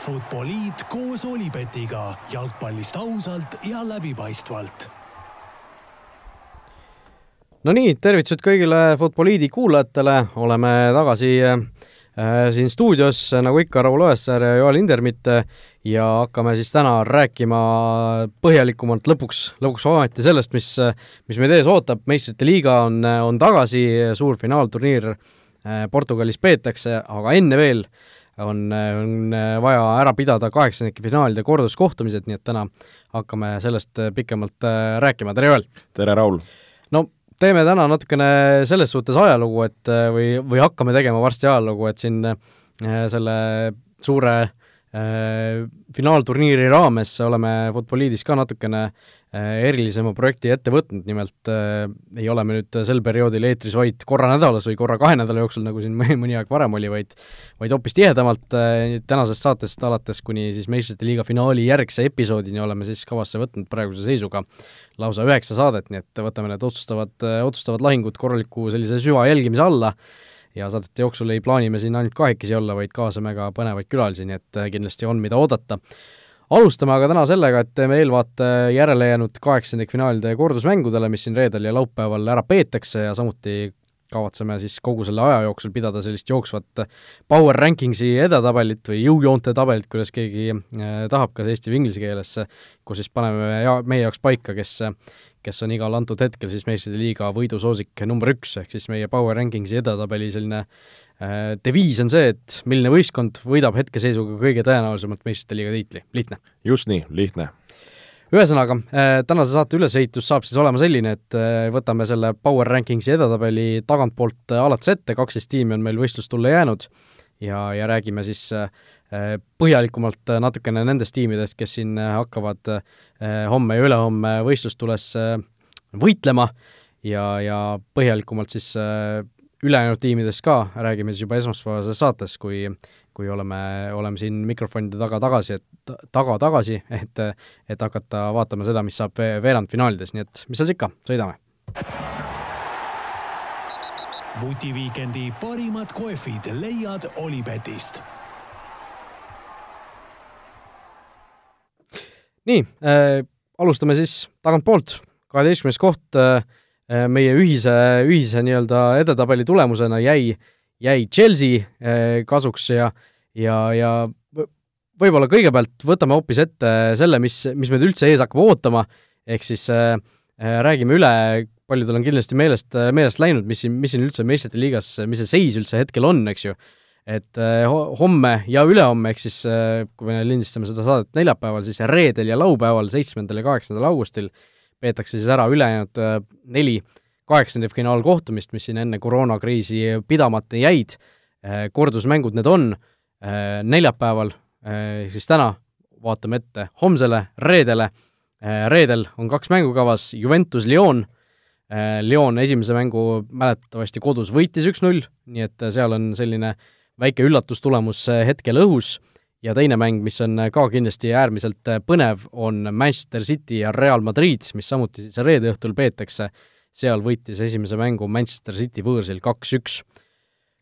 Futboliit koos Olipetiga jalgpallist ausalt ja läbipaistvalt. no nii, tervitused kõigile Futboliidi kuulajatele, oleme tagasi äh, siin stuudios, nagu ikka, Raul Õessar ja Joel Hindermitt ja hakkame siis täna rääkima põhjalikumalt lõpuks, lõpuks ometi sellest, mis, mis meid ees ootab, meistrite liiga on, on tagasi, suur finaalturniir äh, Portugalis peetakse, aga enne veel äh, on, on vaja ära pidada kaheksandike finaalide korduskohtumised, nii et täna hakkame sellest pikemalt äh, rääkima, tere Joel! tere, Raul! no teeme täna natukene selles suhtes ajalugu, et äh, või, või hakkame tegema varsti ajalugu, et siin äh, selle suure äh, finaalturniiri raames oleme Futboliidis ka natukene äh, erilisema projekti ette võtnud, nimelt äh, ei ole me nüüd sel perioodil eetris vaid korra nädalas või korra kahe nädala jooksul, nagu siin mõni, aeg varem oli, vaid vaid hoopis tihedamalt äh, tänasest saatest alates kuni siis meistrite liiga finaali järgse episoodini oleme siis kavasse võtnud praeguse seisuga lausa üheksa saadet, nii et võtame need otsustavad, otsustavad lahingud korraliku sellise süvajälgimise alla ja saadete jooksul ei plaani me siin ainult kahekesi olla, vaid kaasame ka põnevaid külalisi, nii et kindlasti on, mida oodata. Alustame aga täna sellega, et teeme eelvaate järele jäänud kaheksandikfinaalide kordusmängudele, mis siin reedel ja laupäeval ära peetakse ja samuti kavatseme siis kogu selle aja jooksul pidada sellist jooksvat power rankingsi edetabelit või jõujoonte tabelit, kuidas keegi äh, tahab, kas eesti või inglise keeles, kus siis paneme ja meie jaoks paika, kes kes on igal antud hetkel siis meistrite liiga võidusoosik number üks, ehk siis meie power rankingsi edetabeli selline deviis on see, et milline võistkond võidab hetkeseisuga kõige tõenäolisemalt meistrite liiga tiitli, lihtne. just nii, lihtne. ühesõnaga äh,, tänase saate ülesehitus saab siis olema selline, et äh, võtame selle power rankingsi edetabeli tagantpoolt äh, alates ette, kaksteist tiimi on meil võistlustulle jäänud ja, ja räägime siis äh, põhjalikumalt natukene nendest tiimidest, kes siin hakkavad homme ja ülehomme võistlustules võitlema ja, ja põhjalikumalt siis ülejäänud tiimidest ka räägime siis juba esmaspäevases saates, kui kui oleme, oleme siin mikrofonide taga tagasi, et taga tagasi, et et hakata vaatama seda, mis saab veerandfinaalides, nii et mis seal siis ikka, sõidame! vutiviikendi parimad kohvid leiad Olipetist nii äh,, alustame siis tagantpoolt, kaheteistkümnes koht äh, meie ühise, ühise nii-öelda edetabeli tulemusena jäi, jäi Chelsea äh, kasuks ja, ja, ja võib-olla kõigepealt võtame hoopis ette selle, mis, mis meid üldse ees hakkab ootama, ehk siis äh, äh räägime üle, paljudel on kindlasti meelest, meelest läinud, mis siin, mis siin üldse meistrite liigas, mis see seis üldse hetkel on, eks ju. Et äh, homme ja ülehomme, ehk siis äh, kui me lindistame seda saadet neljapäeval, siis reedel ja laupäeval, seitsmendal ja kaheksandal augustil peetakse siis ära ülejäänud äh, neli kaheksandikfinaalkohtumist, mis siin enne koroonakriisi pidamata jäid, kordusmängud need on, neljapäeval, siis täna vaatame ette homsele, reedele, reedel on kaks mängu kavas, Juventus Lyon, esimese mängu mäletatavasti kodus võitis üks-null, nii et seal on selline äh, väike üllatustulemus äh, hetkel õhus ja teine mäng, mis on äh, ka kindlasti äärmiselt äh, põnev, on Manchester City ja Real Madrid, mis samuti siis reede õhtul peetakse, seal võitis esimese mängu Manchester City võõrsil kaks-üks.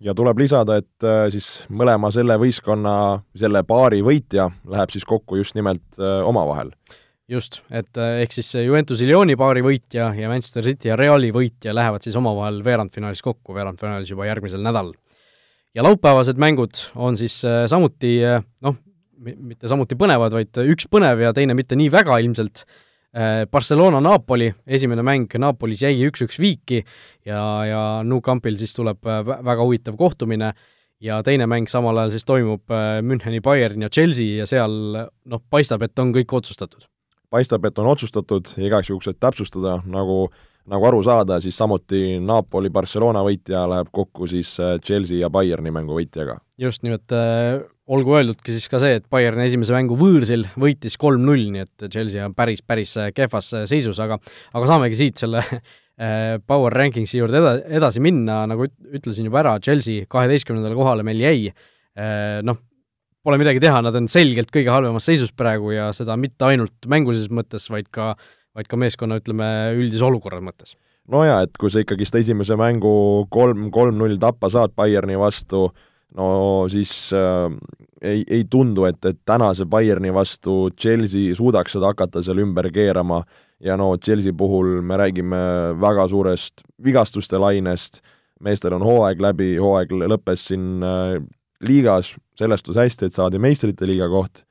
ja tuleb lisada, et siis mõlema selle võistkonna, selle paari võitja läheb siis kokku just nimelt omavahel. Just, et ehk siis Juventusi Lyoni paari võitja ja Manchester City ja Reali võitja lähevad siis omavahel veerandfinaalis kokku, veerandfinaalis juba järgmisel nädalal ja laupäevased mängud on siis äh, samuti äh, noh, mitte samuti põnevad, vaid üks põnev ja teine mitte nii väga ilmselt, äh, Barcelona-Napoli, esimene mäng Napolis jäi üks-üks viiki ja, ja Nou Campil siis tuleb väga huvitav kohtumine ja teine mäng samal ajal siis toimub Müncheni Bayern ja Chelsea ja seal noh, paistab, et on kõik otsustatud. paistab, et on otsustatud ja igaks juhuks, et täpsustada, nagu nagu aru saada, siis samuti Napoli-Barcelona võitja läheb kokku siis äh, Chelsea ja Bayerni mängu võitjaga. just nimelt äh,, olgu öeldudki siis ka see, et Bayern esimese mängu võõrsil võitis kolm-null, nii et Chelsea on päris, päris äh, kehvas äh, seisus, aga aga saamegi siit selle Power Rankingsi juurde eda-, edasi minna, nagu ütlesin juba ära, Chelsea kaheteistkümnendale kohale meil jäi noh, pole midagi teha, nad on selgelt kõige halvemas seisus praegu ja seda mitte ainult mängulises mõttes, vaid ka äh, vaid ka meeskonna, ütleme, üldise olukorra mõttes. no jaa, et kui sa ikkagist esimese mängu kolm, kolm-null tappa saad Bayerni vastu, no siis äh, ei, ei tundu, et, et tänase Bayerni vastu Chelsea suudaks seda hakata seal ümber keerama. Ja no Chelsea puhul me räägime väga suurest vigastuste lainest, meestel on hooaeg läbi, hooaeg lõppes siin äh, liigas, sellestus hästi, et saadi meistrite liiga koht,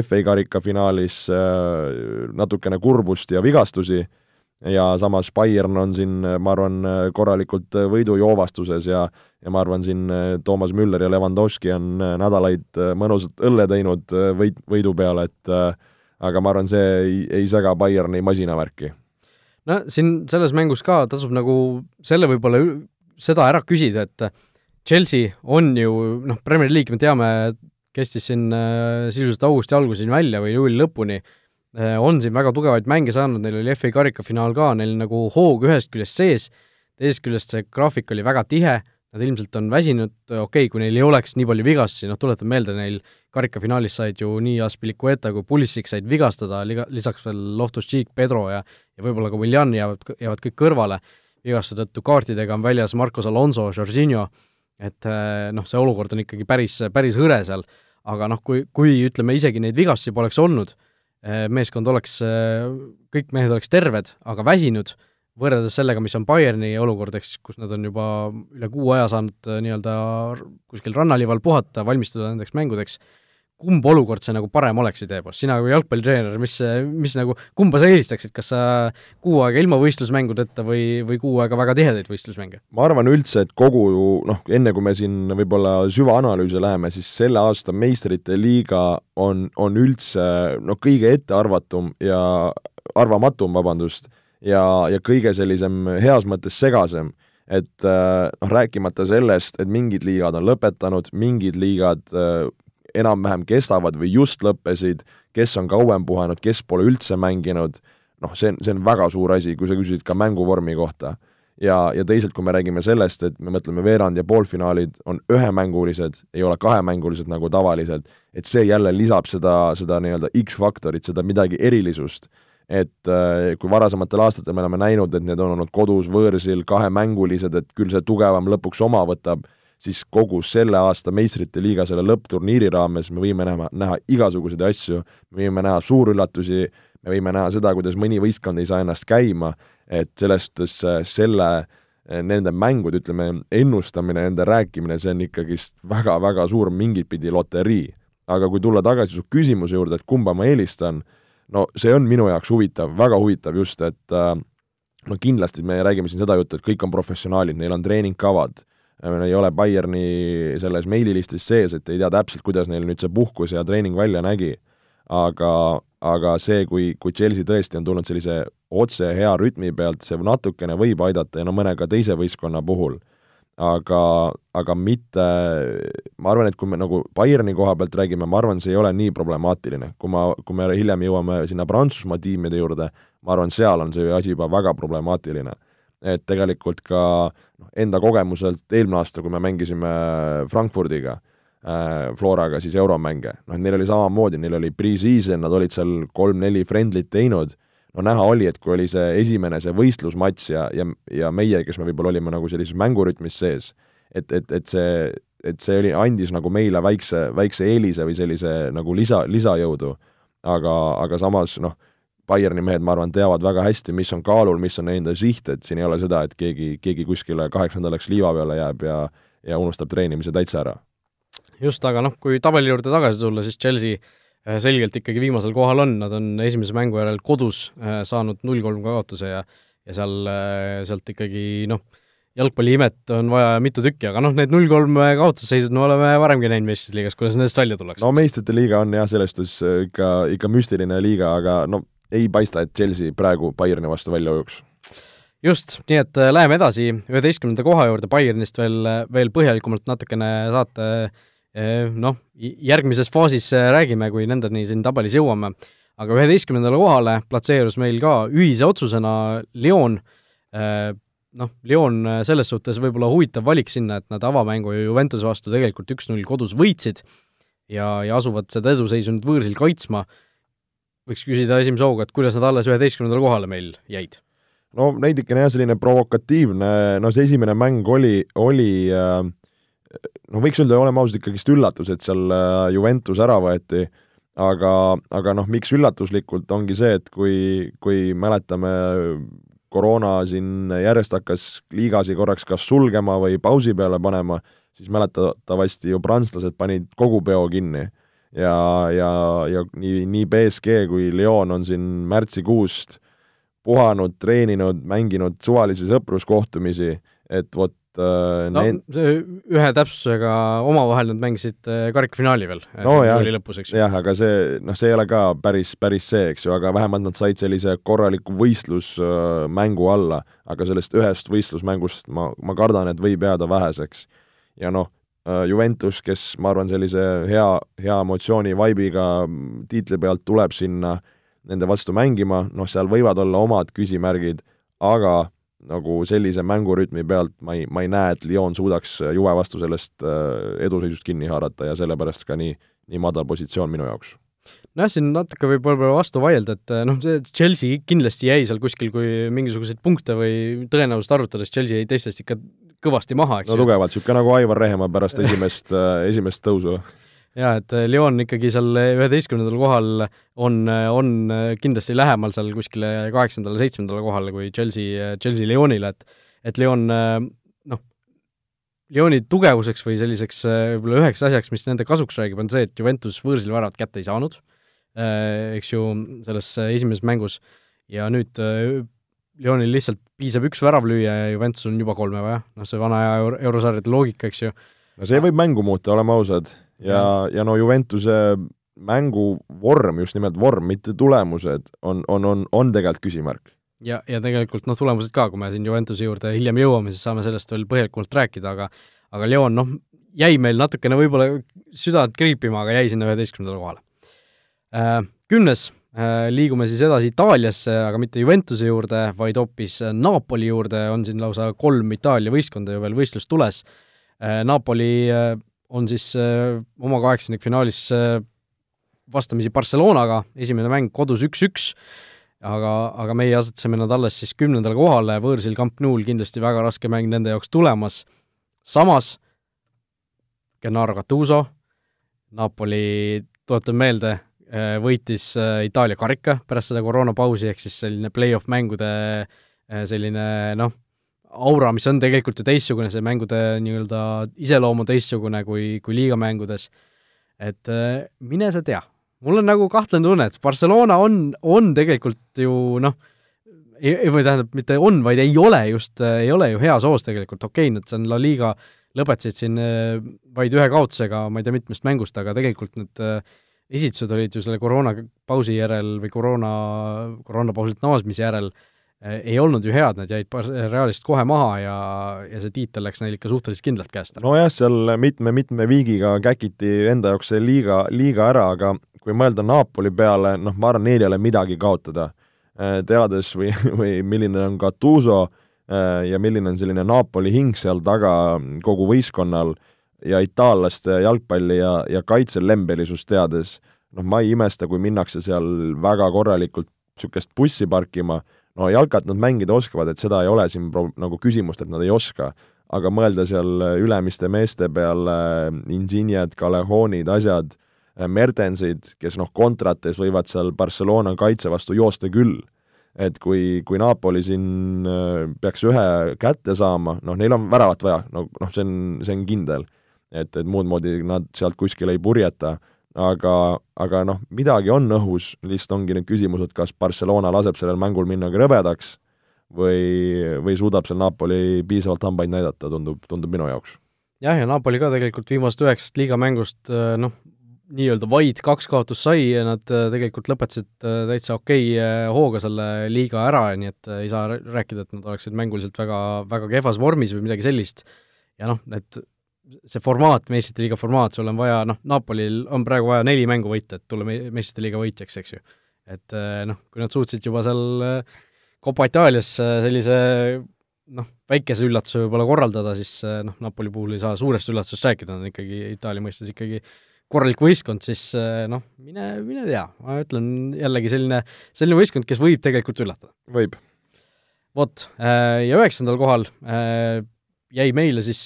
FA karika finaalis äh, natukene kurbust ja vigastusi ja samas Bayern on siin, ma arvan, korralikult võidujoovastuses ja ja ma arvan, siin Toomas Müller ja Levandovski on nädalaid mõnusat õlle teinud võit, võidu peale, et aga ma arvan, see ei, ei sega Bayerni masinavärki. no siin selles mängus ka tasub nagu selle võib-olla seda ära küsida, et Chelsea on ju noh, Premier League me teame, kestis siin äh, sisuliselt augusti alguseni välja või juuli lõpuni. Äh,, on siin väga tugevaid mänge saanud, neil oli FA karikafinaal ka, neil nagu hoog ühest küljest sees, teisest küljest see graafik oli väga tihe, nad ilmselt on väsinud, okei okay,, kui neil ei oleks nii palju vigastusi, noh tuletan meelde, neil karikafinaalis said ju nii Aspilicueta kui Pulisic said vigastada, liga, lisaks veel Loftus-Cheek, Pedro ja ja võib-olla ka Willian jäävad, jäävad kõik kõrvale, vigastuse tõttu kaartidega on väljas Marcos Alonso, Jorginho, et äh, noh, see olukord on ikkagi päris, päris hõre seal, aga noh, kui, kui ütleme, isegi neid vigastusi poleks olnud, Äh, meeskond oleks, äh, kõik mehed oleks terved, aga väsinud, võrreldes sellega, mis on Bayerni olukord, eks, kus nad on juba üle kuu aja saanud nii-öelda kuskil rannaliival puhata, valmistuda nendeks mängudeks, kumb olukord see nagu parem oleks idee poolest, sina kui jalgpallitreener, mis, mis nagu, kumba sa eelistaksid, kas sa kuu aega ilma võistlusmängudeta või, või kuu aega väga tihedaid võistlusmänge? ma arvan üldse, et kogu noh, enne kui me siin võib-olla süvaanalüüsi läheme, siis selle aasta meistrite liiga on, on üldse noh, kõige ettearvatum ja arvamatum, vabandust, ja, ja kõige sellisem heas mõttes segasem. Et noh, rääkimata sellest, et mingid liigad on lõpetanud, mingid liigad enam-vähem kestavad või just lõppesid, kes on kauem puhanud, kes pole üldse mänginud, noh, see on, see on väga suur asi, kui sa küsisid ka mänguvormi kohta. ja, ja teisalt, kui me räägime sellest, et me mõtleme veerand- ja poolfinaalid on ühemängulised, ei ole kahemängulised nagu tavaliselt, et see jälle lisab seda, seda nii-öelda X-faktorit, seda midagi erilisust et äh, kui varasematel aastatel me oleme näinud, et need on olnud kodus, võõrsil, kahemängulised, et küll see tugevam lõpuks oma võtab, siis kogu selle aasta meistrite liiga selle lõppturniiri raames me võime näha, näha igasuguseid asju, me võime näha suurüllatusi, me võime näha seda, kuidas mõni võistkond ei saa ennast käima, et selles suhtes selle, nende mängude, ütleme, ennustamine, nende rääkimine, see on ikkagist väga-väga suur mingit pidi loterii. aga kui tulla tagasi su küsimuse juurde, et kumba ma eelistan, no see on minu jaoks huvitav, väga huvitav just, et äh, no kindlasti me räägime siin seda juttu, et kõik on professionaalid, neil on treeningkavad ei ole Bayerni selles meililistis sees, et ei tea täpselt, kuidas neil nüüd see puhkus ja treening välja nägi. aga, aga see, kui, kui Chelsea tõesti on tulnud sellise otse hea rütmi pealt, see natukene võib aidata ja no mõne ka teise võistkonna puhul. aga, aga mitte, ma arvan, et kui me nagu Bayerni koha pealt räägime, ma arvan, see ei ole nii problemaatiline. kui ma, kui me hiljem jõuame sinna Prantsusmaa tiimide juurde, ma arvan, seal on see asi juba väga problemaatiline et tegelikult ka noh, enda kogemuselt eelmine aasta, kui me mängisime Frankfurdiga äh,, Floraga siis euromänge, noh neil oli samamoodi, neil oli pre-season, nad olid seal kolm-neli friendlit teinud, no näha oli, et kui oli see esimene, see võistlusmatš ja, ja, ja meie, kes me võib-olla olime nagu sellises mängurütmis sees, et, et, et see, et see oli, andis nagu meile väikse, väikse eelise või sellise nagu lisa, lisajõudu, aga, aga samas noh, Bayerni mehed, ma arvan, teavad väga hästi, mis on kaalul, mis on enda siht, et siin ei ole seda, et keegi, keegi kuskile kaheksandalaks liiva peale jääb ja ja unustab treenimise täitsa ära. just, aga noh, kui tabeli juurde tagasi tulla, siis Chelsea äh, selgelt ikkagi viimasel kohal on, nad on esimese mängu järel kodus äh, saanud null-kolm kaotuse ja ja seal, äh, sealt ikkagi noh, jalgpalliimet on vaja mitu tükki, aga noh, need null-kolm kaotusseisud me oleme varemgi näinud meistrite liigas, kuidas nendest välja tullakse? no meistrite liiga on jah, selles suhtes ikka, ikka müstiline liiga, aga no ei paista, et Chelsea praegu Bayerni vastu välja ujuks. just, nii et äh, läheme edasi üheteistkümnenda koha juurde, Bayernist veel, äh, veel põhjalikumalt natukene saate äh, noh, järgmises faasis räägime, kui nendeni siin tabelis jõuame, aga üheteistkümnendale kohale platseerus meil ka ühise otsusena Lyon, noh, Lyon selles suhtes võib-olla huvitav valik sinna, et nad avamängu Juventuse vastu tegelikult üks-null kodus võitsid ja, ja asuvad seda eduseisu nüüd võõrsil kaitsma võiks küsida esimese hooga, et kuidas nad alles üheteistkümnendale kohale meil jäid? no veidikene jah, selline provokatiivne, no see esimene mäng oli, oli äh, noh, võiks öelda, oleme ausad, ikkagist üllatus, et seal Juventus ära võeti, aga, aga noh, miks üllatuslikult, ongi see, et kui, kui mäletame, koroona siin järjest hakkas liigasi korraks kas sulgema või pausi peale panema, siis mäletatavasti ju prantslased panid kogu peo kinni ja, ja, ja nii, nii BSG kui Lyon on siin märtsikuust puhanud, treeninud, mänginud suvalisi sõpruskohtumisi, et vot äh, no need... ühe täpsusega omavahel nad mängisid äh, karikfinaali veel no, jah, lõpus, eks ju. jah, aga see, noh, see ei ole ka päris, päris see, eks ju, aga vähemalt nad said sellise korraliku võistlusmängu äh, alla, aga sellest ühest võistlusmängust ma, ma kardan, et võib jääda väheseks. ja noh, Äh, Juventus, kes ma arvan, sellise hea, hea emotsiooni vaibiga tiitli pealt tuleb sinna nende vastu mängima, noh, seal võivad olla omad küsimärgid, aga nagu sellise mängurütmi pealt ma ei, ma ei näe, et Lyon suudaks Juve vastu sellest äh, eduseisust kinni haarata ja sellepärast ka nii, nii madal positsioon minu jaoks. Nojah, siin natuke võib võib-olla vastu vaielda, et noh, see Chelsea kindlasti jäi seal kuskil, kui mingisuguseid punkte või tõenäosust arvutades, Chelsea jäi teistest ikka kõvasti maha, eks no ju. tugevalt, niisugune nagu Aivar Rehemaa pärast esimest äh, esimest tõusu. jaa, et äh, Lyon ikkagi seal üheteistkümnendal kohal on, on kindlasti lähemal seal kuskile kaheksandale, seitsmendale kohale kui Chelsea, Chelsea Lyonile, et et Lyon noh, Lyoni tugevuseks või selliseks võib-olla üheks asjaks, mis nende kasuks räägib, on see, et Juventus võõrsil väravat kätte ei saanud, eks ju, selles esimeses mängus, ja nüüd Lyonil lihtsalt piisab üks värav lüüa ja Juventus on juba kolme vaja, noh see vana aja euro, eurosarjade loogika, eks ju. no see võib mängu muuta, oleme ausad, ja, ja., no Juventuse mänguvorm, just nimelt vorm, mitte tulemused, on, on, on, on tegelikult küsimärk. ja, ja tegelikult noh, tulemused ka, kui me siin Juventuse juurde hiljem jõuame, siis saame sellest veel põhjalikumalt rääkida, aga aga Lyon, noh, jäi meil natukene võib-olla südant kriipima, aga jäi sinna üheteistkümnendale kohale. Äh, kümnes liigume siis edasi Itaaliasse, aga mitte Juventuse juurde, vaid hoopis Napoli juurde, on siin lausa kolm Itaalia võistkonda ju veel võistlustules. Äh, Napoli äh, on siis oma kaheksandikfinaalis vastamisi Barcelonaga, esimene mäng kodus üks-üks, aga, aga meie asetasime nad alles siis kümnendale kohale, võõrsil Camp Nou'l kindlasti väga raske mäng nende jaoks tulemas, samas Gennaro Gattuso, Napoli, tuletan meelde, Äh, võitis äh, Itaalia karika pärast seda koroonapausi, ehk siis selline play-off mängude äh, selline noh, aura, mis on tegelikult ju teistsugune, see mängude nii-öelda iseloom on teistsugune kui, kui liigamängudes, et mine sa tea. mul on nagu kahtlane tunne, et Barcelona on, on tegelikult ju noh, ei, või tähendab, mitte on, vaid ei ole just, ei ole ju heas hoos tegelikult, okei okay,, nad see on La Liga, lõpetasid siin vaid ühe kaotusega, ma ei tea, mitmest mängust, aga tegelikult need äh, esitused olid ju selle koroonapausi järel või koroona, koroonapausilt naasmise järel eh, ei olnud ju head, nad jäid Realist kohe maha ja, ja see tiitel läks neil ikka suhteliselt kindlalt käest ära. nojah, seal mitme-mitme viigiga käkiti enda jaoks see liiga, liiga ära, aga kui mõelda Napoli peale, noh, ma arvan, neil ei ole midagi kaotada. Eh, teades või, või milline on Gattuso eh, ja milline on selline Napoli hing seal taga kogu võistkonnal ja itaallaste jalgpalli ja, ja kaitse lembelisust teades, noh, ma ei imesta, kui minnakse seal väga korralikult niisugust bussi parkima, no jalkat nad mängida oskavad, et seda ei ole siin pro-, nagu küsimust, et nad ei oska, aga mõelda seal ülemiste meeste peale, Inžinjad, Callejonid, asjad, Mertensid, kes noh, kontrates võivad seal Barcelona kaitse vastu joosta küll. et kui, kui Napoli siin äh, peaks ühe kätte saama, noh, neil on väravat vaja, no noh, see on, see on kindel et, et muud moodi nad sealt kuskile ei purjeta, aga, aga noh, midagi on õhus, lihtsalt ongi nüüd küsimus, et kas Barcelona laseb sellel mängul minna krõbedaks või, või suudab seal Napoli piisavalt hambaid näidata, tundub, tundub minu jaoks. jah, ja Napoli ka tegelikult viimasest üheksast liigamängust äh, noh, nii-öelda vaid kaks kaotust sai ja nad äh, tegelikult lõpetasid äh, täitsa okei hooga selle liiga ära, nii et ei saa rääkida, et nad oleksid mänguliselt väga, väga kehvas vormis või midagi sellist. ja noh, need see formaat, meistrite liiga formaat, sul on vaja, noh, Napolil on praegu vaja neli mängu võita, et tulla meistrite liiga võitjaks, eks ju. et eh, noh, kui nad suutsid juba seal eh, Copa Itaalias sellise noh, väikese üllatuse võib-olla korraldada, siis noh, Napoli puhul ei saa suurest üllatusest rääkida, nad on ikkagi Itaalia mõistes ikkagi korralik võistkond, siis noh, mine, mine tea, ma ütlen jällegi selline, selline võistkond, kes võib tegelikult üllatada. võib. vot, ja üheksandal kohal jäi meile siis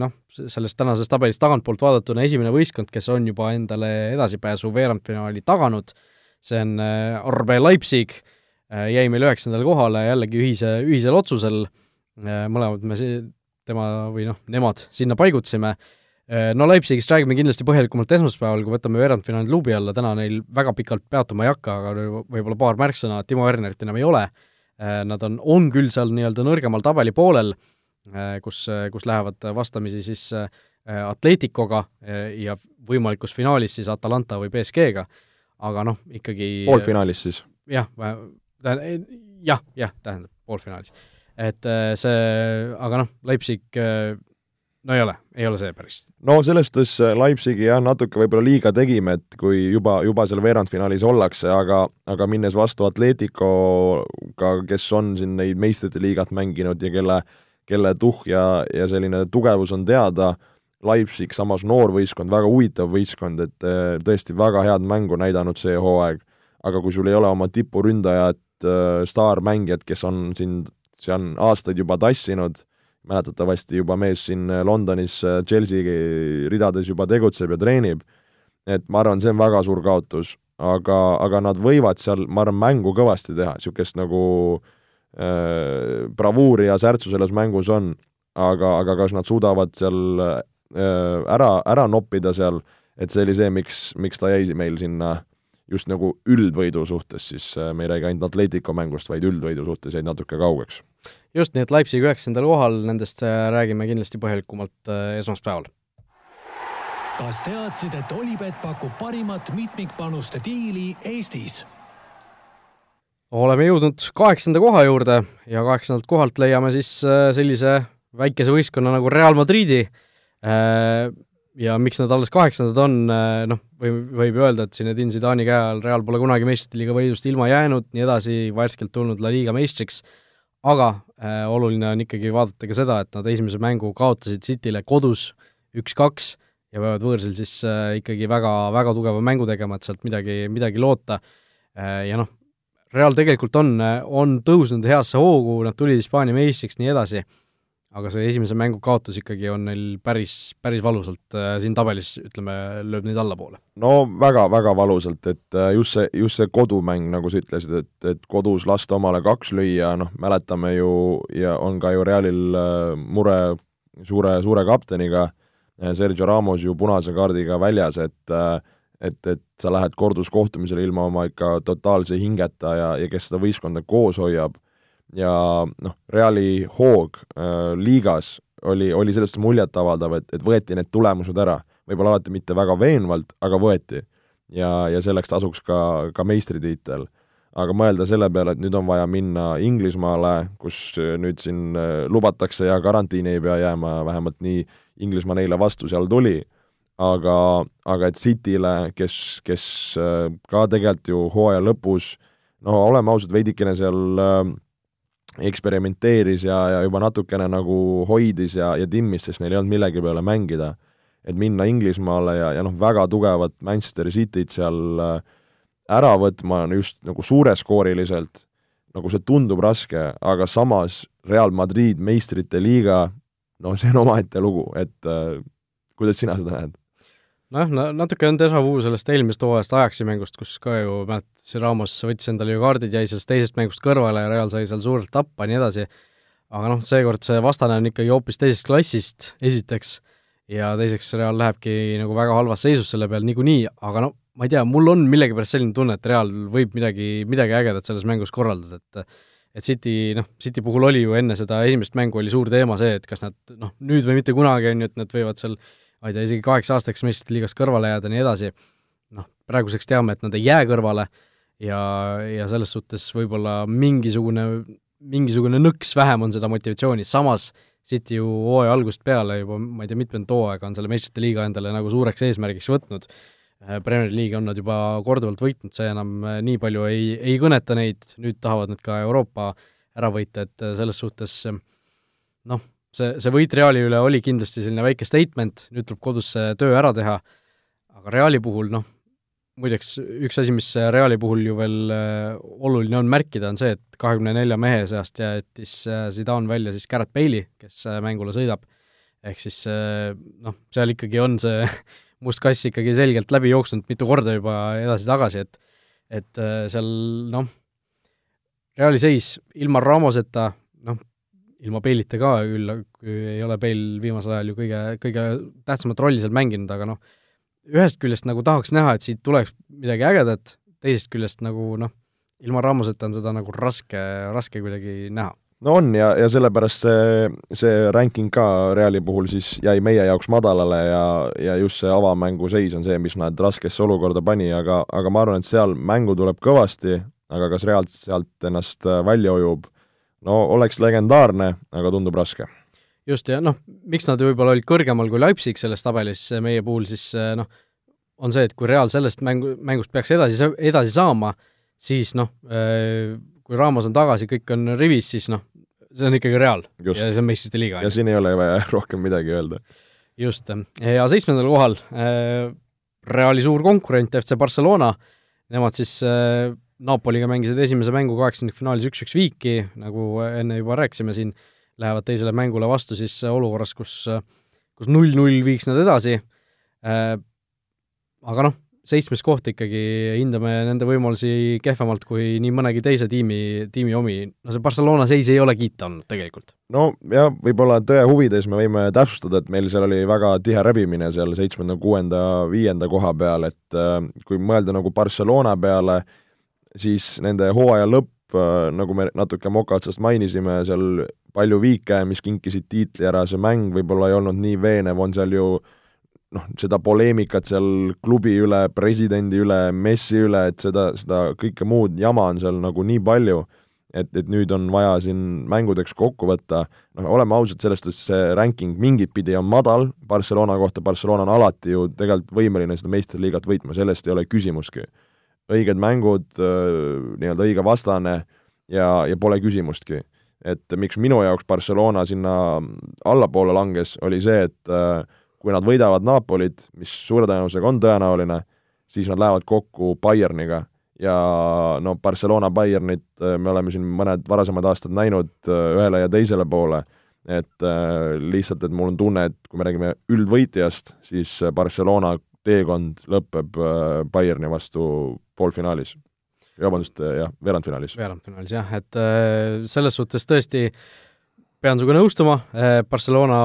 noh, sellest tänasest tabelist tagantpoolt vaadatuna esimene võistkond, kes on juba endale edasipääsu veerandfinaali taganud, see on RB Leipzig, jäi meil üheksandale kohale jällegi ühise, ühisel otsusel, mõlemad me si-, tema või noh, nemad sinna paigutasime, no Leipzigist räägime kindlasti põhjalikumalt esmaspäeval, kui võtame veerandfinaali luubi alla, täna neil väga pikalt peatuma ei hakka, aga võib-olla paar märksõna, Timo Wernerit enam ei ole, nad on, on küll seal nii-öelda nõrgemal tabeli poolel, Äh, kus, äh, kus lähevad vastamisi siis äh, Atleticoga ja võimalikus finaalis siis Atalanta või BSG-ga, aga noh, ikkagi poolfinaalis siis? jah, jah, jah, tähendab, poolfinaalis. et see, aga noh, Leipzig no ei ole, ei ole see päris. no selles suhtes Leipzigi jah, natuke võib-olla liiga tegime, et kui juba, juba seal veerandfinaalis ollakse, aga, aga minnes vastu Atleticoga, kes on siin neid meistrite liigat mänginud ja kelle äh, kelle tuhh ja, ja selline tugevus on teada, Leipzig samas noor võistkond, väga huvitav võistkond, et eh, tõesti väga head mängu näidanud see hooaeg, aga kui sul ei ole oma tipuründajat, eh, staarmängijat, kes on sind seal aastaid juba tassinud, mäletatavasti juba mees siin Londonis eh, Chelsea ridades juba tegutseb ja treenib, et ma arvan, see on väga suur kaotus, aga, aga nad võivad seal, ma arvan, mängu kõvasti teha, niisugust nagu äh, Äh, bravuuri ja särtsu selles mängus on, aga, aga kas nad suudavad seal äh, ära, ära noppida seal, et see oli see, miks, miks ta jäi meil sinna just nagu üldvõidu suhtes, siis äh, me ei räägi ainult Atletico mängust, vaid üldvõidu suhtes jäid natuke kaugeks. just, nii et Leipzig üheksandal kohal, nendest räägime kindlasti põhjalikumalt esmaspäeval. kas teadsid, et Olipet pakub parimat mitmikpanuste diili Eestis? Oleme jõudnud kaheksanda koha juurde ja kaheksandalt kohalt leiame siis äh, sellise väikese võistkonna nagu Real Madridi. Äh, ja miks nad alles kaheksandad on, äh, noh, võib, võib öelda, et Zinedine Zidane'i käe all Real pole kunagi meistrite liiga võidust ilma jäänud, nii edasi, värskelt tulnud La Liga meistriks, aga oluline on ikkagi vaadata ka seda, et nad esimese mängu kaotasid Cityle kodus üks-kaks ja peavad võõrsil siis ikkagi väga, väga tugeva mängu tegema, et sealt midagi, midagi loota ja noh, Real tegelikult on, on tõusnud heasse hoogu, nad tulid Hispaania meistriks, nii edasi, aga see esimese mängu kaotus ikkagi on neil päris, päris valusalt äh, siin tabelis, ütleme, lööb neid allapoole. no väga, väga valusalt, et äh, just see, just see kodumäng, nagu sa ütlesid, et, et kodus lasta omale kaks lüüa, noh, mäletame ju ja on ka ju Realil äh, mure suure, suure kapteniga, Sergio Ramos ju punase kaardiga väljas, et äh, et, et sa lähed korduskohtumisele ilma oma ikka totaalse hingeta ja, ja kes seda võistkonda koos hoiab ja noh, Reali hoog äh, liigas oli, oli sellest muljetavaldav, et, et võeti need tulemused ära, võib-olla alati mitte väga veenvalt, aga võeti. ja, ja selleks tasuks ka, ka meistritiitel. aga mõelda selle peale, et nüüd on vaja minna Inglismaale, kus nüüd siin äh, lubatakse ja karantiini ei pea jääma, vähemalt nii Inglismaa neile vastu seal tuli aga, aga et Cityle, kes, kes äh, ka tegelikult ju hooaja lõpus no oleme ausad, veidikene seal äh, eksperimenteeris ja, ja juba natukene nagu hoidis ja, ja timmis, sest neil ei olnud millegi peale mängida. et minna Inglismaale ja, ja noh, väga tugevat Manchester Cityt seal äh, ära võtma just nagu suureskooriliselt, nagu see tundub raske, aga samas Real Madrid meistrite liiga, no see on omaette lugu, et äh, kuidas sina seda näed? Nojah, no natuke on déjà vu sellest eelmisest hooajast Ajaxi mängust, kus ka ju mäletad, see Ramos võttis endale ju kaardid, jäi sellest teisest mängust kõrvale ja Real sai seal suurelt tappa ja nii edasi, aga noh, seekord see vastane on ikkagi hoopis teisest klassist, esiteks, ja teiseks, Real lähebki nagu väga halvas seisus selle peal niikuinii, aga no ma ei tea, mul on millegipärast selline tunne, et Real võib midagi, midagi ägedat selles mängus korraldada, et et City, noh, City puhul oli ju enne seda esimest mängu oli suur teema see, et kas nad noh, nüüd või mitte kunagi, on ju, et nad võivad seal ma ei tea, isegi kaheks aastaks meistrite liigast kõrvale jääda, nii edasi, noh, praeguseks teame, et nad ei jää kõrvale ja, ja selles suhtes võib-olla mingisugune, mingisugune nõks vähem on seda motivatsiooni, samas City ju hooaja algusest peale juba, ma ei tea, mitmendat hooaega on selle meistrite liiga endale nagu suureks eesmärgiks võtnud, äh, Premier League'i on nad juba korduvalt võitnud, see enam äh, nii palju ei, ei kõneta neid, nüüd tahavad nad ka Euroopa ära võita, et äh, selles suhtes noh, see, see võit Reali üle oli kindlasti selline väike statement, nüüd tuleb kodus see töö ära teha, aga Reali puhul noh, muideks üks asi, mis Reali puhul ju veel äh, oluline on märkida, on see, et kahekümne nelja mehe seast jättis äh, Zidane välja siis Garrett Bale'i, kes äh, mängule sõidab, ehk siis noh, seal ikkagi on see must kass ikkagi selgelt läbi jooksnud mitu korda juba edasi-tagasi, et et seal noh, Reali seis ilma Ramoseta, noh, ilma Bale'ita ka küll, ei ole Bale viimasel ajal ju kõige, kõige tähtsamat rolli seal mänginud, aga noh, ühest küljest nagu tahaks näha, et siit tuleks midagi ägedat, teisest küljest nagu noh, ilma Ramoseta on seda nagu raske, raske kuidagi näha. No on ja, ja sellepärast see, see ranking ka Reali puhul siis jäi meie jaoks madalale ja, ja just see avamängu seis on see, mis nad raskesse olukorda pani, aga, aga ma arvan, et seal mängu tuleb kõvasti, aga kas Real sealt ennast välja ujub, no oleks legendaarne, aga tundub raske. just, ja noh, miks nad võib-olla olid kõrgemal kui Leipzig selles tabelis meie puhul, siis äh, noh, on see, et kui Real sellest mängu, mängust peaks edasi, edasi saama, siis noh, äh, kui Ramos on tagasi, kõik on rivis, siis noh, see on ikkagi Real ja see on meistrite liiga. ja siin ei ole vaja rohkem midagi öelda. just, ja seitsmendal kohal Reali suur konkurent FC Barcelona, nemad siis Napoliga mängisid esimese mängu kaheksandikfinaalis üks-üks viiki, nagu enne juba rääkisime siin, lähevad teisele mängule vastu siis olukorras, kus, kus null-null viiks nad edasi, aga noh, seitsmes koht ikkagi, hindame nende võimalusi kehvemalt kui nii mõnegi teise tiimi, tiimi omi, no see Barcelona seis ei ole kiita olnud tegelikult. no jah, võib-olla tõe huvides me võime täpsustada, et meil seal oli väga tihe rebimine seal seitsmenda, kuuenda, viienda koha peal, et kui mõelda nagu Barcelona peale, siis nende hooaja lõpp, äh, nagu me natuke moka otsast mainisime, seal palju viike, mis kinkisid tiitli ära, see mäng võib-olla ei olnud nii veenev, on seal ju noh, seda poleemikat seal klubi üle, presidendi üle, messi üle, et seda, seda kõike muud jama on seal nagu nii palju, et, et nüüd on vaja siin mängudeks kokku võtta, noh, oleme ausad, selles suhtes see ranking mingit pidi on madal Barcelona kohta, Barcelona on alati ju tegelikult võimeline seda meistriliigat võitma, sellest ei ole küsimustki. Õiged mängud, nii-öelda õige vastane ja, ja pole küsimustki. et miks minu jaoks Barcelona sinna allapoole langes, oli see, et äh, kui nad võidavad Napolit, mis suure tõenäosusega on tõenäoline, siis nad lähevad kokku Bayerniga ja no Barcelona Bayernit äh, me oleme siin mõned varasemad aastad näinud äh, ühele ja teisele poole, et äh, lihtsalt, et mul on tunne, et kui me räägime üldvõitjast, siis Barcelona teekond lõpeb Bayerni vastu poolfinaalis. vabandust, jah, veerandfinaalis. veerandfinaalis jah, et selles suhtes tõesti pean sinuga nõustuma, Barcelona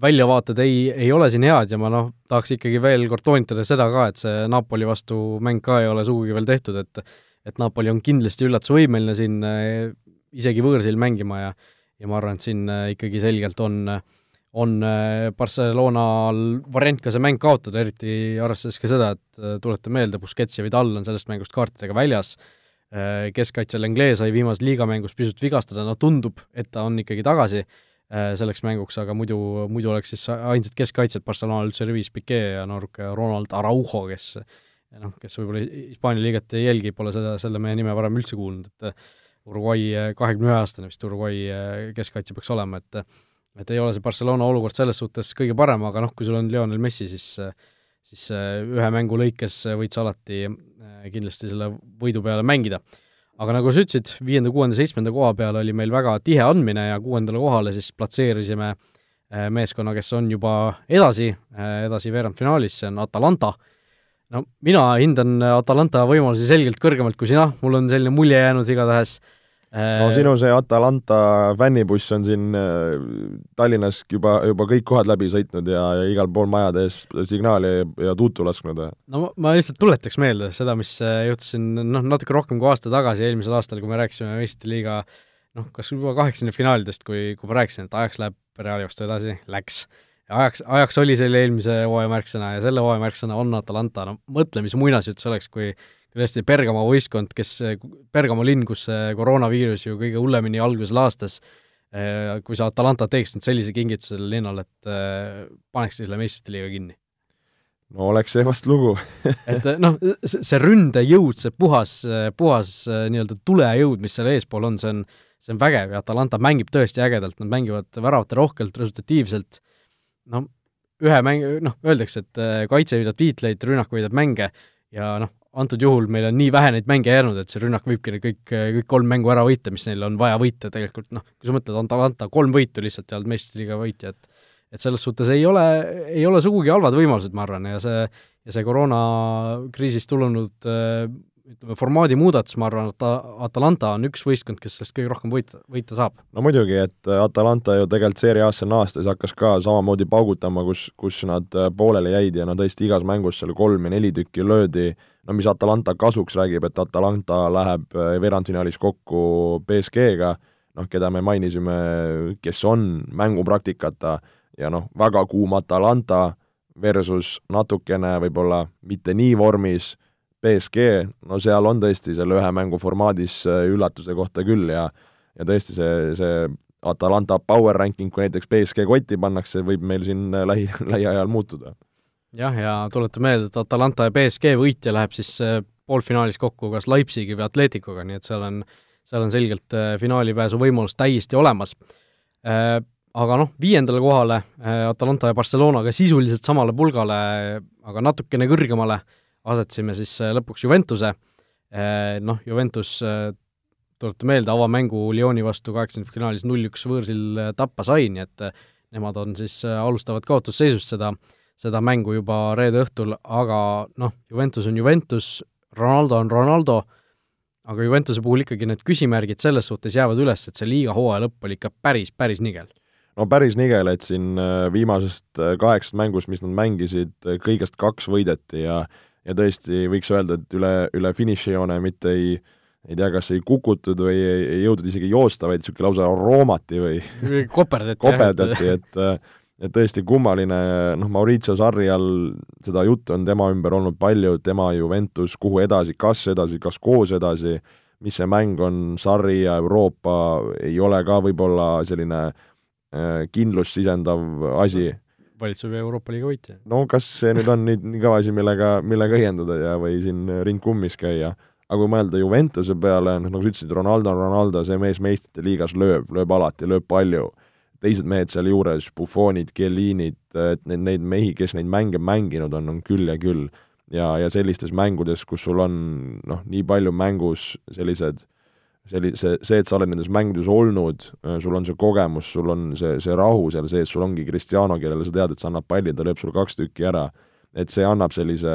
väljavaated ei, ei ole siin head ja ma noh, tahaks ikkagi veel kord toonitada seda ka, et see Napoli vastu mäng ka ei ole sugugi veel tehtud, et et Napoli on kindlasti üllatusvõimeline siin isegi võõrsil mängima ja ja ma arvan, et siin ikkagi selgelt on, on eh, Barcelonal variant ka see mäng kaotada, eriti arvestades ka seda, et tuleta meelde, Busquets ja Vidal on sellest mängust kaartidega väljas, keskkaitsel Englee sai viimases liigamängus pisut vigastada, no tundub, et ta on ikkagi tagasi Äh, selleks mänguks, aga muidu, muidu oleks siis ainsad keskkaitsjad Barcelonal üldse rivis Piquet ja nooruke Ronald Araujo, kes noh, kes võib-olla Hispaania liigat ei jälgi, pole seda, selle mehe nime varem üldse kuulnud, et Uruguay äh, kahekümne ühe aastane vist Uruguay äh, keskkaitse peaks olema, et et ei ole see Barcelona olukord selles suhtes kõige parem, aga noh, kui sul on Lionel Messi, siis siis ühe mängu lõikes võid sa alati kindlasti selle võidu peale mängida. Aga nagu sa ütlesid, viienda, kuuenda, seitsmenda koha peal oli meil väga tihe andmine ja kuuendale kohale siis platseerisime äh, meeskonna, kes on juba edasi, äh, edasi veerandfinaalis, see on Atalanta. no mina hindan Atalanta võimalusi selgelt kõrgemalt kui sina, mul on selline mulje jäänud igatahes no äh, sinu see Atalanta fännibuss on siin äh, Tallinnas juba, juba kõik kohad läbi sõitnud ja, ja igal pool majade ees signaali ja, ja tuutu lasknud. no ma, lihtsalt tuletaks meelde seda, mis äh, juhtus siin noh, natuke rohkem kui aasta tagasi, eelmisel aastal, kui me rääkisime meistrite liiga noh, kas juba kaheksakümnefinaalidest, kui, kui ma rääkisin, et ajaks läheb Reali vastu edasi, läks. ja ajaks, ajaks oli selle eelmise hooaja märksõna ja selle hooaja märksõna on Atalanta, no mõtle, mis muinasjutt see oleks, kui tõesti Bergamo võistkond, kes, Bergamo linn, kus see koroonaviirus ju kõige hullemini alguses laastas, eh, kui sa Atalanta teeks nüüd sellise kingituse sellele linnale, et eh, paneks selle meistrite liiga kinni? no oleks see vast lugu et eh, noh, see ründejõud, see puhas, puhas nii-öelda tulejõud, mis seal eespool on, see on, see on vägev ja Atalanta mängib tõesti ägedalt, nad mängivad väravate rohkelt, resultatiivselt, no ühe mäng, noh, öeldakse, et kaitse võidab tiitleid, rünnak võidab mänge ja noh, antud juhul meil on nii vähe neid mänge jäänud, et see rünnak võibki kõik, kõik kolm mängu ära võita, mis neil on vaja võita tegelikult, noh, kui sa mõtled, Atalanta kolm võitu lihtsalt ei olnud meistriliiga võitja, et et selles suhtes ei ole, ei ole sugugi halvad võimalused, ma arvan, ja see, ja see koroonakriisist tulenud ütleme, formaadi muudatus, ma arvan, et Atalanta on üks võistkond, kes sellest kõige rohkem võita, võita saab. no muidugi, et Atalanta ju tegelikult seeria A-sse naastes hakkas ka samamoodi paugutama, kus, kus nad pooleli jäid ja no tõesti igas mängus seal kolm ja neli tükki löödi, no mis Atalanta kasuks räägib, et Atalanta läheb veerandfinaalis kokku BSG-ga, noh, keda me mainisime, kes on mängupraktikata ja noh, väga kuum Atalanta versus natukene võib-olla mitte nii vormis BSG, no seal on tõesti selle ühe mängu formaadis äh, üllatuse kohta küll ja ja tõesti, see, see Atalanta power ranking, kui näiteks BSG kotti pannakse, võib meil siin äh, lähi, lähiajal muutuda. jah, ja tuletan meelde, et Atalanta ja BSG võitja läheb siis äh, poolfinaalis kokku kas Leipzigi või Atleticoga, nii et seal on, seal on selgelt finaalipääsu võimalus täiesti olemas. Aga noh, viiendale kohale Atalanta ja Barcelonaga sisuliselt samale pulgale, aga natukene kõrgemale asetasime siis äh, lõpuks Juventuse, äh, noh, Juventus äh, tuletan meelde, avamängu Lyoni vastu kaheksandikfinaalis null-üks võõrsil tappa sai, nii et nemad on siis, alustavad kaotusseisust seda, seda mängu juba reede õhtul, aga noh, Juventus on Juventus, Ronaldo on Ronaldo, aga Juventuse puhul ikkagi need küsimärgid selles suhtes jäävad üles, et see liiga hooaja lõpp oli ikka päris, päris nigel. No päris nigel, et siin viimasest kaheksast mängust, mis nad mängisid, kõigest kaks võideti ja ja tõesti võiks öelda, et üle, üle finišijoone mitte ei ei tea, kas ei kukutud või ei, ei jõudnud isegi joosta, vaid niisugune lausa roomati või koperdati, koperdati, et et tõesti kummaline, noh, Mauricio Sarri all seda juttu on tema ümber olnud palju, tema Juventus, kuhu edasi, kas edasi, kas koos edasi, mis see mäng on, Sarri ja Euroopa ei ole ka võib-olla selline äh, kindlust sisendav asi. mm valitsev Euroopa liiga võitja. no kas see nüüd on nüüd nii kõva asi, millega, millega õiendada ja, või siin ring kummis käia, aga kui mõelda Juventuse peale, noh nagu sa ütlesid, Ronaldo on Ronaldo, see mees meistrite liigas lööb, lööb alati, lööb palju, teised mehed sealjuures, Buffonid, Chiellinid, et neid, neid mehi, kes neid mänge mänginud on, on küll ja küll. ja, ja sellistes mängudes, kus sul on noh, nii palju mängus sellised selli-, see, see, et sa oled nendes mängudes olnud, äh, sul on see kogemus, sul on see, see rahu seal sees, sul ongi Cristiano, kellele sa tead, et sa annad palli, ta lööb sul kaks tükki ära, et see annab sellise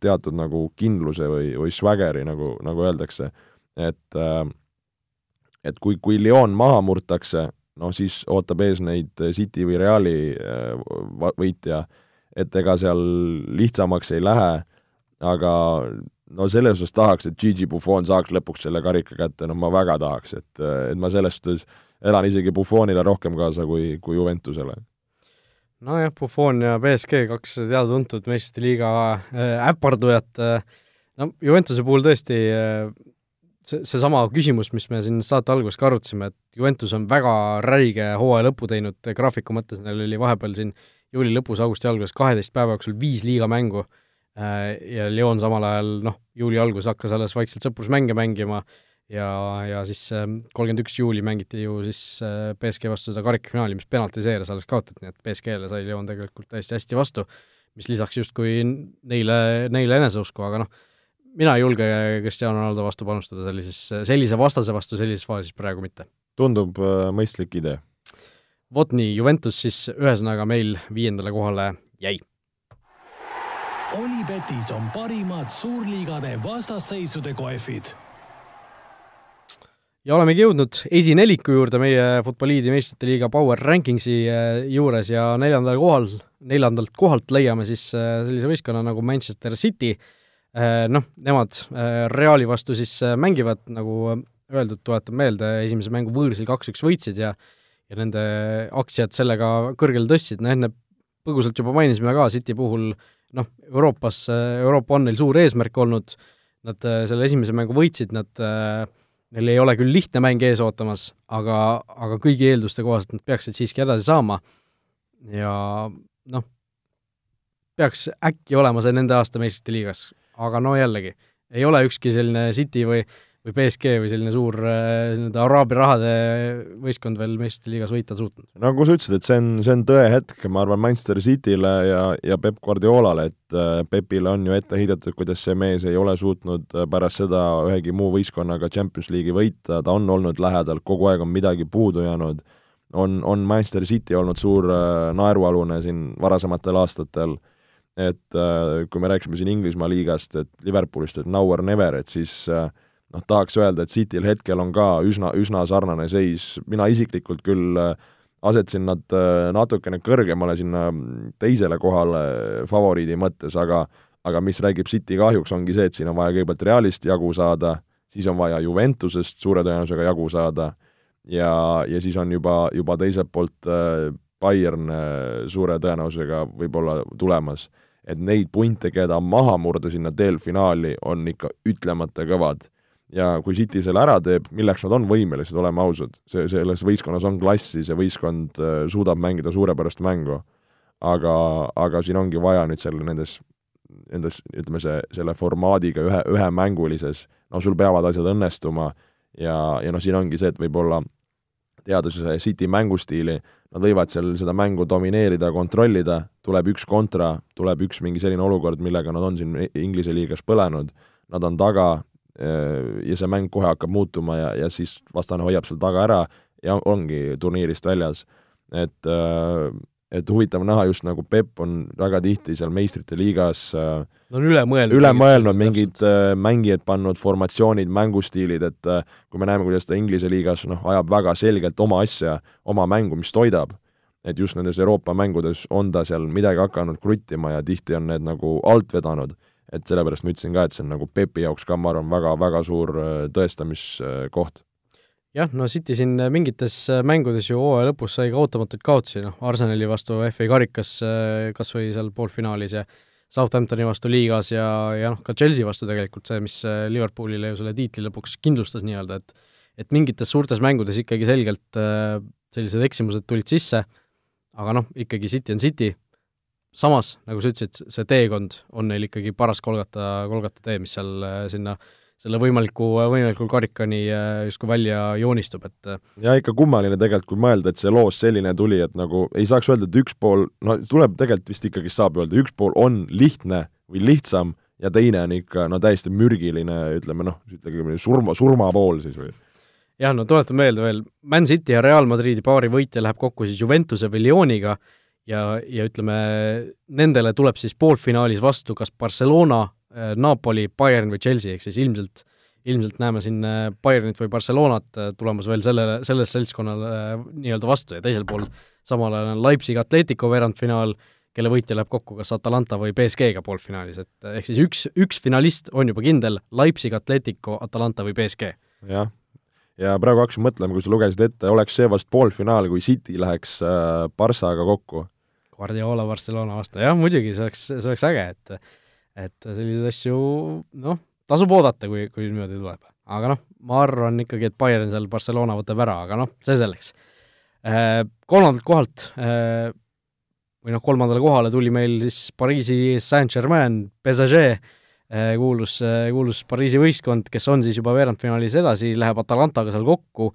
teatud nagu kindluse või, või swagger'i, nagu, nagu öeldakse. et äh, et kui, kui Lyon maha murtakse, noh siis ootab ees neid City või Reali äh, võitja, et ega seal lihtsamaks ei lähe, aga no selles suhtes tahaks, et Gigi Buffon saaks lõpuks selle karika kätte, no ma väga tahaks, et, et ma selles suhtes elan isegi Buffonile rohkem kaasa kui, kui Juventusele. nojah, Buffon ja BSG, kaks teada-tuntud meistrite liiga äh, äpardujat, äh, no Juventuse puhul tõesti äh, see, seesama küsimus, mis me siin saate alguses ka arutasime, et Juventus on väga räige hooaja lõpu teinud graafiku mõttes, neil oli vahepeal siin juuli lõpus, augusti alguses kaheteist päeva jooksul viis liigamängu Äh, ja Lyon samal ajal noh, juuli alguses hakkas alles vaikselt sõprusmänge mängima ja, ja siis ähm, kolmkümmend üks juuli mängiti ju siis äh, BSG vastu seda karikafinaali, mis penaltiseeres alles kaotati, nii et BSG-le sai Lyon tegelikult täiesti hästi vastu, mis lisaks justkui neile, neile eneseusku, aga noh, mina ei julge Cristiano Ronaldo vastu panustada sellises, sellise vastase vastu sellises faasis praegu mitte. tundub äh, mõistlik idee. vot nii, Juventus siis ühesõnaga meil viiendale kohale jäi Olipetis on parimad suurliigade vastasseisude kohvid. ja olemegi jõudnud esineliku juurde meie Futboliidi meistrite liiga Power Rankingsi äh, juures ja neljandal kohal, neljandalt kohalt leiame siis äh, sellise võistkonna nagu Manchester City, äh, noh, nemad Reali vastu siis mängivad, nagu öeldud, tuletan meelde, esimese mängu võõrsil kaks-üks võitsid ja ja nende aktsiad sellega kõrgele tõstsid, no enne põgusalt juba mainisime ka City puhul äh, noh, Euroopas, Euroopa on neil suur eesmärk olnud, nad äh, selle esimese mängu võitsid, nad, äh, neil ei ole küll lihtne mäng ees ootamas, aga, aga kõigi eelduste kohaselt nad peaksid siiski edasi saama. Ja noh, peaks äkki olema see nende aasta meistrite liigas, aga no jällegi, ei ole ükski selline City või või BSG või selline suur äh, nii-öelda araabia rahade võistkond veel meistrite liigas võita suutnud. nagu sa ütlesid, et see on, see on tõehetk, ma arvan, Manchester City'le ja, ja Peep Guardiolale, et äh, Pepile on ju ette heidetud, kuidas see mees ei ole suutnud äh, pärast seda ühegi muu võistkonnaga Champions League'i võita, ta on olnud lähedal, kogu aeg on midagi puudu jäänud on, on Manchester City olnud suur naerualune siin varasematel aastatel, et kui me rääkisime siin Inglismaa liigast, et Liverpoolist, et now or never, et siis äh, noh, tahaks öelda, et Cityl hetkel on ka üsna, üsna sarnane seis, mina isiklikult küll asetasin nad natukene kõrgemale sinna teisele kohale favoriidi mõttes, aga aga mis räägib City kahjuks, ongi see, et siin on vaja kõigepealt Realist jagu saada, siis on vaja Juventusest suure tõenäosusega jagu saada ja, ja siis on juba, juba teiselt poolt äh, Bayern äh, suure tõenäosusega võib-olla tulemas. et neid punte, keda maha murda sinna teel finaali, on ikka ütlemata kõvad. Ja kui City selle ära teeb, milleks nad on võimelised, oleme ausad, see, selles võistkonnas on klassi, see võistkond äh, suudab mängida suurepärast mängu. aga, aga siin ongi vaja nüüd selle nendes nendes, ütleme see, selle formaadiga ühe, ühemängulises, no sul peavad asjad õnnestuma ja, ja noh, siin ongi see, et võib-olla teades City mängustiili, nad võivad seal seda mängu domineerida, kontrollida, tuleb üks kontra, tuleb üks mingi selline olukord, millega nad on siin Inglise liigas põlenud, nad on taga ja see mäng kohe hakkab muutuma ja, ja siis vastane hoiab seal taga ära ja ongi turniirist väljas. et äh, et huvitav näha just nagu Pepp on väga tihti seal meistrite liigas äh, no on üle mõelnud. üle mõelnud, mingid äh, mängijad pannud, formatsioonid, mängustiilid, et äh, kui me näeme, kuidas ta Inglise liigas noh, ajab väga selgelt oma asja, oma mängu, mis toidab, et just nendes Euroopa mängudes on ta seal midagi hakanud kruttima ja tihti on need nagu alt vedanud. Et sellepärast ma ütlesin ka, et see on nagu Pepi jaoks ka, ma arvan, väga-väga suur tõestamiskoht. Jah, no City siin mingites äh, mängudes ju hooaja lõpus sai ka ootamatuid kaotusi, noh, Arsenali vastu FA karikas äh, kas või seal poolfinaalis ja Southamptoni vastu liigas ja, ja noh, ka Chelsea vastu tegelikult see, mis äh, Liverpoolile ju selle tiitli lõpuks kindlustas nii-öelda, et et mingites suurtes mängudes ikkagi selgelt sellised eksimused tulid sisse, aga noh, ikkagi City on City, samas, nagu sa ütlesid, see teekond on neil ikkagi paras Kolgata, Kolgata tee, mis seal sinna äh, selle võimaliku, võimaliku karikani äh, justkui välja joonistub, et äh, ja ikka kummaline tegelikult, kui mõelda, et see loos selline tuli, et nagu ei saaks öelda, et üks pool, no tuleb tegelikult vist ikkagi saab öelda, üks pool on lihtne või lihtsam ja teine on ikka no täiesti mürgiline, ütleme noh, ütleme surma, surma pool siis või? jah, no tuletan meelde veel, Man City ja Real Madridi paari võitja läheb kokku siis Juventuse või Lyoniga ja, ja ütleme, nendele tuleb siis poolfinaalis vastu kas Barcelona Äh, Napoli, Bayern või Chelsea, ehk siis ilmselt, ilmselt näeme siin äh, Bayernit või Barcelonat äh, tulemas veel sellele, selles seltskonnale nii-öelda vastu ja teisel pool samal ajal on Leipzig Atletico veerandfinaal, kelle võitja läheb kokku kas Atalanta või BSG-ga poolfinaalis, et ehk siis üks, üks finalist on juba kindel, Leipzig, Atletico, Atalanta või BSG. jah, ja praegu hakkasin mõtlema, kui sa lugesid ette, oleks see vast poolfinaal, kui City läheks äh, Barssaga kokku. Guardiola Barcelona vastu, jah muidugi, see oleks, see oleks äge, et et selliseid asju noh, tasub oodata, kui, kui niimoodi tuleb. aga noh, ma arvan ikkagi, et Bayern seal Barcelona võtab ära, aga noh, see selleks. Äh, kolmandalt kohalt äh, või noh, kolmandale kohale tuli meil siis Pariisi Saint-Germain, PSG, äh, kuulus, kuulus Pariisi võistkond, kes on siis juba veerandfinaalis edasi, läheb Atalantaga seal kokku,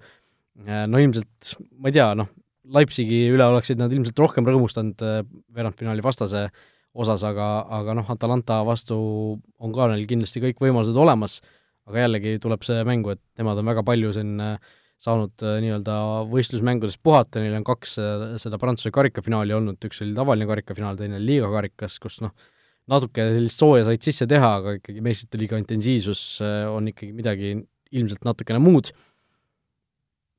no ilmselt, ma ei tea, noh, Leipzigi üle oleksid nad ilmselt rohkem rõõmustanud veerandfinaali vastase äh, osas, aga, aga noh, Atalanta vastu on ka neil kindlasti kõik võimalused olemas, aga jällegi tuleb see mängu, et nemad on väga palju siin äh, saanud äh, nii-öelda võistlusmängudes puhata, neil on kaks äh, seda Prantsuse karikafinaali olnud, üks oli tavaline karikafinaal, teine oli liiga karikas, kus noh, natuke sellist sooja said sisse teha, aga ikkagi meistrite liiga intensiivsus on ikkagi midagi ilmselt natukene muud.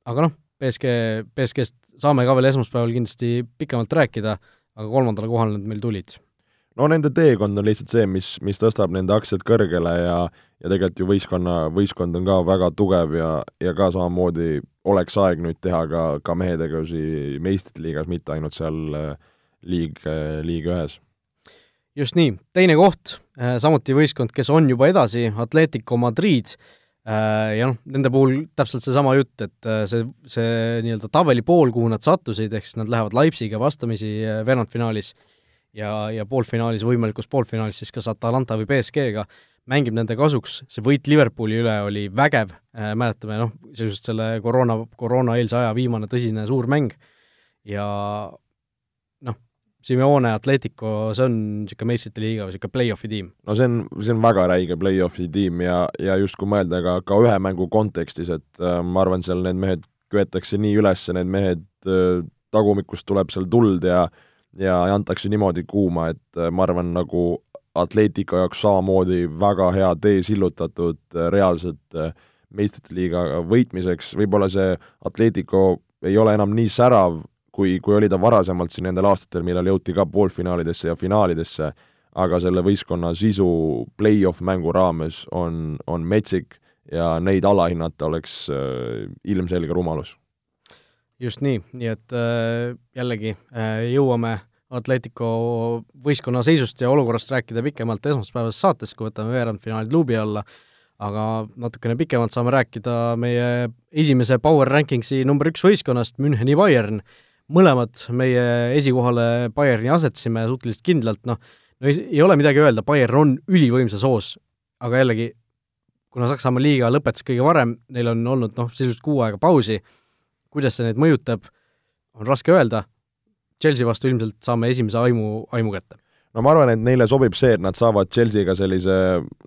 aga noh, BSG, BSG-st saame ka veel esmaspäeval kindlasti pikemalt rääkida, aga kolmandale kohale nad meil tulid. No nende teekond on lihtsalt see, mis, mis tõstab nende aktsiad kõrgele ja ja tegelikult ju võistkonna, võistkond on ka väga tugev ja, ja ka samamoodi oleks aeg nüüd teha ka, ka mehetegevusi meistrite liigas, mitte ainult seal äh, liig, äh, liig ühes. just nii, teine koht, äh, samuti võistkond, kes on juba edasi, Atletico Madrid, ja noh, nende puhul täpselt seesama jutt, et see, see nii-öelda tabeli pool, kuhu nad sattusid, ehk siis nad lähevad Leipzigiga vastamisi veerandfinaalis ja, ja poolfinaalis, võimalikus poolfinaalis siis kas Atalanta või BSG-ga, mängib nende kasuks, see võit Liverpooli üle oli vägev äh,, mäletame noh, sisuliselt selle koroona, koroonaeelse aja viimane tõsine suur mäng. Ja Simeone Atletico, see on niisugune meistrite liiga või niisugune play-off'i tiim. no see on, see on väga räige play-off'i tiim ja, ja just kui mõelda ka, ka ühe mängu kontekstis, et äh, ma arvan, seal need mehed köetakse nii üles, need mehed äh, tagumikust tuleb seal tuld ja ja antakse niimoodi kuuma, et äh, ma arvan, nagu Atletico jaoks samamoodi väga hea tee sillutatud äh, reaalselt meistrite liiga võitmiseks, võib-olla see Atletico ei ole enam nii särav, kui, kui oli ta varasemalt siin nendel aastatel, millal jõuti ka poolfinaalidesse ja finaalidesse, aga selle võistkonna sisu play-off mängu raames on, on metsik ja neid alahinnata oleks äh, ilmselge rumalus. just nii, nii et äh, jällegi äh, jõuame Atletico võistkonna seisust ja olukorrast rääkida pikemalt esmaspäevases saates, kui võtame veerandfinaalid luubi alla, aga natukene pikemalt saame rääkida meie esimese Power Rankingsi number üks võistkonnast, Müncheni Bayern, mõlemad meie esikohale Bayerni asetasime suhteliselt kindlalt, noh, no ei, ei ole midagi öelda, Bayern on ülivõimsas hoos, aga jällegi kuna Saksamaa liiga lõpetas kõige varem, neil on olnud noh, sisuliselt kuu aega pausi, kuidas see neid mõjutab, on raske öelda, Chelsea vastu ilmselt saame esimese aimu, aimu kätte. no ma arvan, et neile sobib see, et nad saavad Chelsea'ga sellise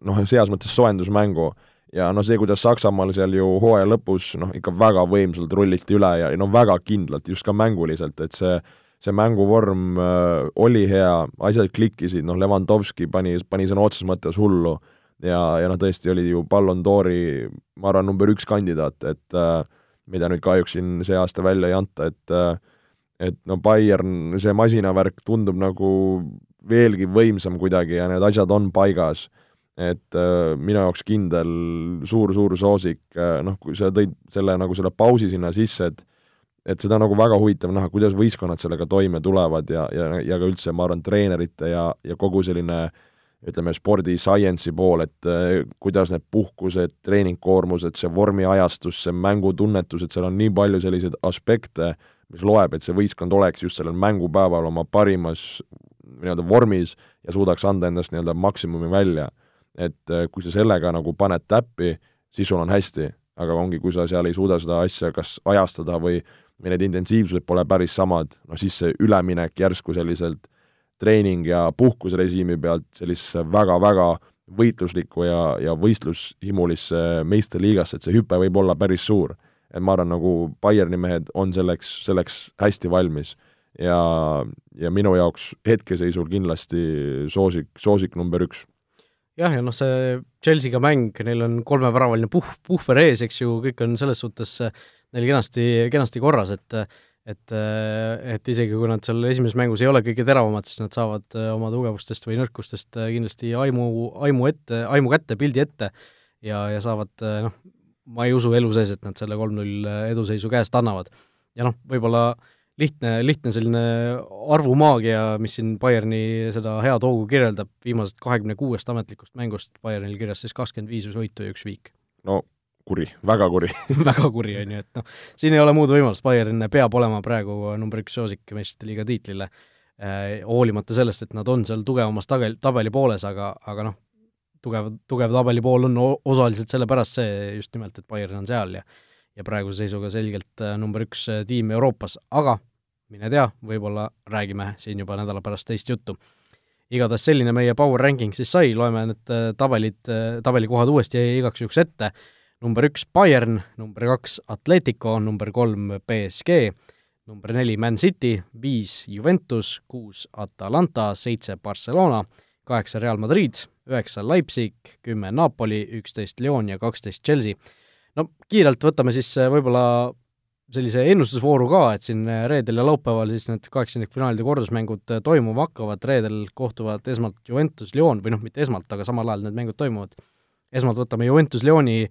noh, heas mõttes soojendusmängu ja no see, kuidas Saksamaal seal ju hooaja lõpus noh, ikka väga võimsalt rulliti üle ja no väga kindlalt, just ka mänguliselt, et see see mänguvorm äh, oli hea, asjad klikkisid, noh, Levanovski pani, pani sõna otseses mõttes hullu ja, ja noh, tõesti oli ju Ballon d'Ori, ma arvan, number üks kandidaat, et äh, mida nüüd kahjuks siin see aasta välja ei anta, et äh, et no Bayern, see masinavärk tundub nagu veelgi võimsam kuidagi ja need asjad on paigas. Et äh, minu jaoks kindel suur-suur soosik äh,, noh, kui sa tõid selle nagu selle pausi sinna sisse, et et seda on nagu väga huvitav näha, kuidas võistkonnad sellega toime tulevad ja, ja, ja ka üldse, ma arvan, treenerite ja, ja kogu selline ütleme, spordi science'i pool, et äh, kuidas need puhkused, treeningkoormused, see vormiajastus, see mängutunnetus, et seal on nii palju selliseid aspekte, mis loeb, et see võistkond oleks just sellel mängupäeval oma parimas nii-öelda vormis ja suudaks anda endast nii-öelda maksimumi välja. Et äh, kui sa sellega nagu paned täppi, siis sul on hästi, aga ongi, kui sa seal ei suuda seda asja kas ajastada või, või need intensiivsused pole päris samad, no siis see üleminek järsku selliselt treening ja puhkusrežiimi pealt sellisesse väga-väga võitluslikku ja, ja võistlushimulisse meistriliigasse, et see hüpe võib olla päris suur. et ma arvan, nagu Bayerni mehed on selleks, selleks hästi valmis. ja, ja minu jaoks hetkeseisul kindlasti soosik, soosik number üks. Jah, ja noh, see Chelsea'ga mäng, neil on kolmeväravaline puh-, puhver ees, eks ju, kõik on selles suhtes neil kenasti, kenasti korras, et et, äh, et isegi kui nad seal esimeses mängus ei ole kõige teravamad, siis nad saavad äh, oma tugevustest või nõrkustest äh, kindlasti aimu, aimu ette, aimu kätte, pildi ette ja, ja saavad noh, ma ei usu elu sees, et nad selle kolm-null eduseisu käest annavad. ja noh, võib-olla lihtne, lihtne selline arvumaagia, mis siin Bayerni seda head hoogu kirjeldab, viimasest kahekümne kuuest ametlikust mängust Bayernil kirjas siis kakskümmend viis võitu ja üks viik. no kuri, väga kuri. Väga kuri, on ju, et noh, siin ei ole muud võimalust, Bayern peab olema praegu number üks soosik meistrite liiga tiitlile eh,, hoolimata sellest, et nad on seal tugevamas tagel, tabeli pooles, aga, aga noh, tugev, tugev tabeli pool on osaliselt sellepärast see just nimelt, et Bayern on seal ja ja praeguse seisuga selgelt äh, number üks äh, tiim Euroopas, aga mine tea, võib-olla räägime siin juba nädala pärast teist juttu. igatahes selline meie power ranking siis sai, loeme need tabelid, tabelikohad uuesti igaks juhuks ette number üks Bayern, number kaks Atletico, number kolm BSG, number neli Man City, viis Juventus, kuus Atalanta, seitse Barcelona, kaheksa Real Madrid, üheksa Leipzig, kümme Napoli, üksteist Lyon ja kaksteist Chelsea. no kiirelt võtame siis äh, võib-olla sellise ennustusvooru ka, et siin äh, reedel ja laupäeval siis need kaheksandikfinaalide kordusmängud äh, toimuma hakkavad, reedel kohtuvad esmalt Juventus, Lyon või noh, mitte esmalt, aga samal ajal need mängud toimuvad. esmalt võtame Juventus, Lyoni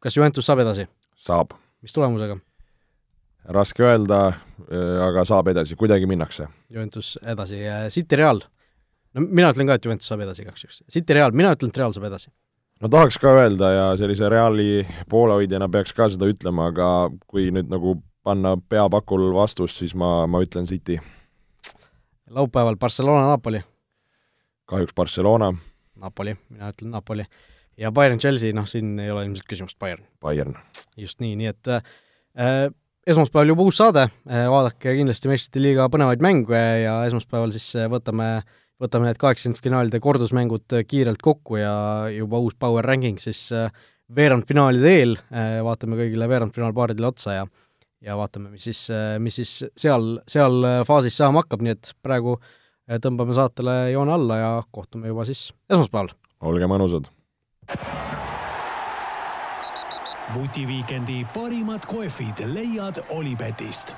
kas Juventus saab edasi? saab. mis tulemusega? raske öelda, äh, aga saab edasi, kuidagi minnakse. Juventus edasi, City Real? no mina ütlen ka, et Juventus saab edasi igaks juhuks. City Real, mina ütlen, et Real saab edasi. No tahaks ka öelda ja sellise Reali poolehoidjana peaks ka seda ütlema, aga kui nüüd nagu panna peapakul vastust, siis ma, ma ütlen City. laupäeval Barcelona-Napoli? kahjuks Barcelona. Napoli, mina ütlen Napoli ja Bayern-Chelsea, noh, siin ei ole ilmselt küsimust, Bayern. Bayern. just nii, nii et äh, esmaspäeval juba uus saade äh,, vaadake kindlasti meistrite liiga põnevaid mänge ja esmaspäeval siis äh, võtame, need kaheksakümnendfinaalide kordusmängud äh, kiirelt kokku ja juba uus power ranking siis äh, veerandfinaalide eel äh,, vaatame kõigile veerandfinaalpaaridele otsa ja ja vaatame, mis siis, mis siis seal, seal faasis saama hakkab, nii et praegu tõmbame saatele joone alla ja kohtume juba siis esmaspäeval. olge mõnusad! vutiviikendi parimad kohvid leiad Olipetist